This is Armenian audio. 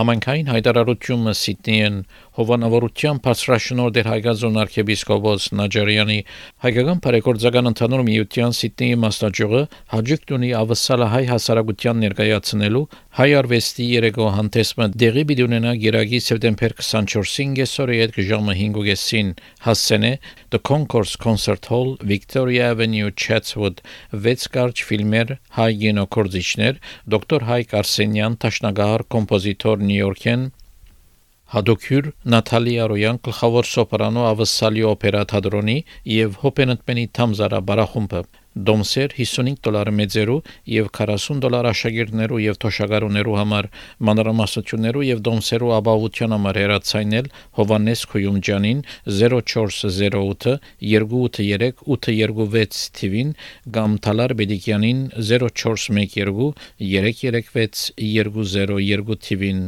Համանքային հայտարարությունը Սիդնեին հովանավորության բարձրաշնոր դեր հայգազոն arczepiskopos Նաջարյանի հայկական բարեգործական ընդհանուր միության Սիդնեի մասնաճյուղը հաջող ունի ավսալը հայ հասարակության ներկայացնելու հայ արվեստի երեկո հանդեսը դեղի պիտի ունենա գիրագի սեպտեմբեր 24-ին գեսորի այդ ժամը 5:30-ին հասցենե The Concourse Concert Hall Victoria Avenue Chatswood 6 կարճ ֆիլմեր հայ գինոկորձիչներ դոկտոր Հայկ Արսենյան տաշնագահար կոմպոզիտոր նյույորքեն Հադոքյուր Նաթալի Արոյան գլխավոր սոպրանո ավսալի օպերա թատրոնի եւ Հոպենտմենի Թամզարա բարախումբը Դոմսեր 55 դոլար մեծերու եւ 40 դոլար աշակերտներու եւ թոշակառուներու համար մանրամասնություններու եւ դոմսերու ապահովության համար հեռացայնել Հովանես Խույումջանին 0408 283 826 TV-ին կամ Թալար Բեդիկյանին 0412 336 202 TV-ին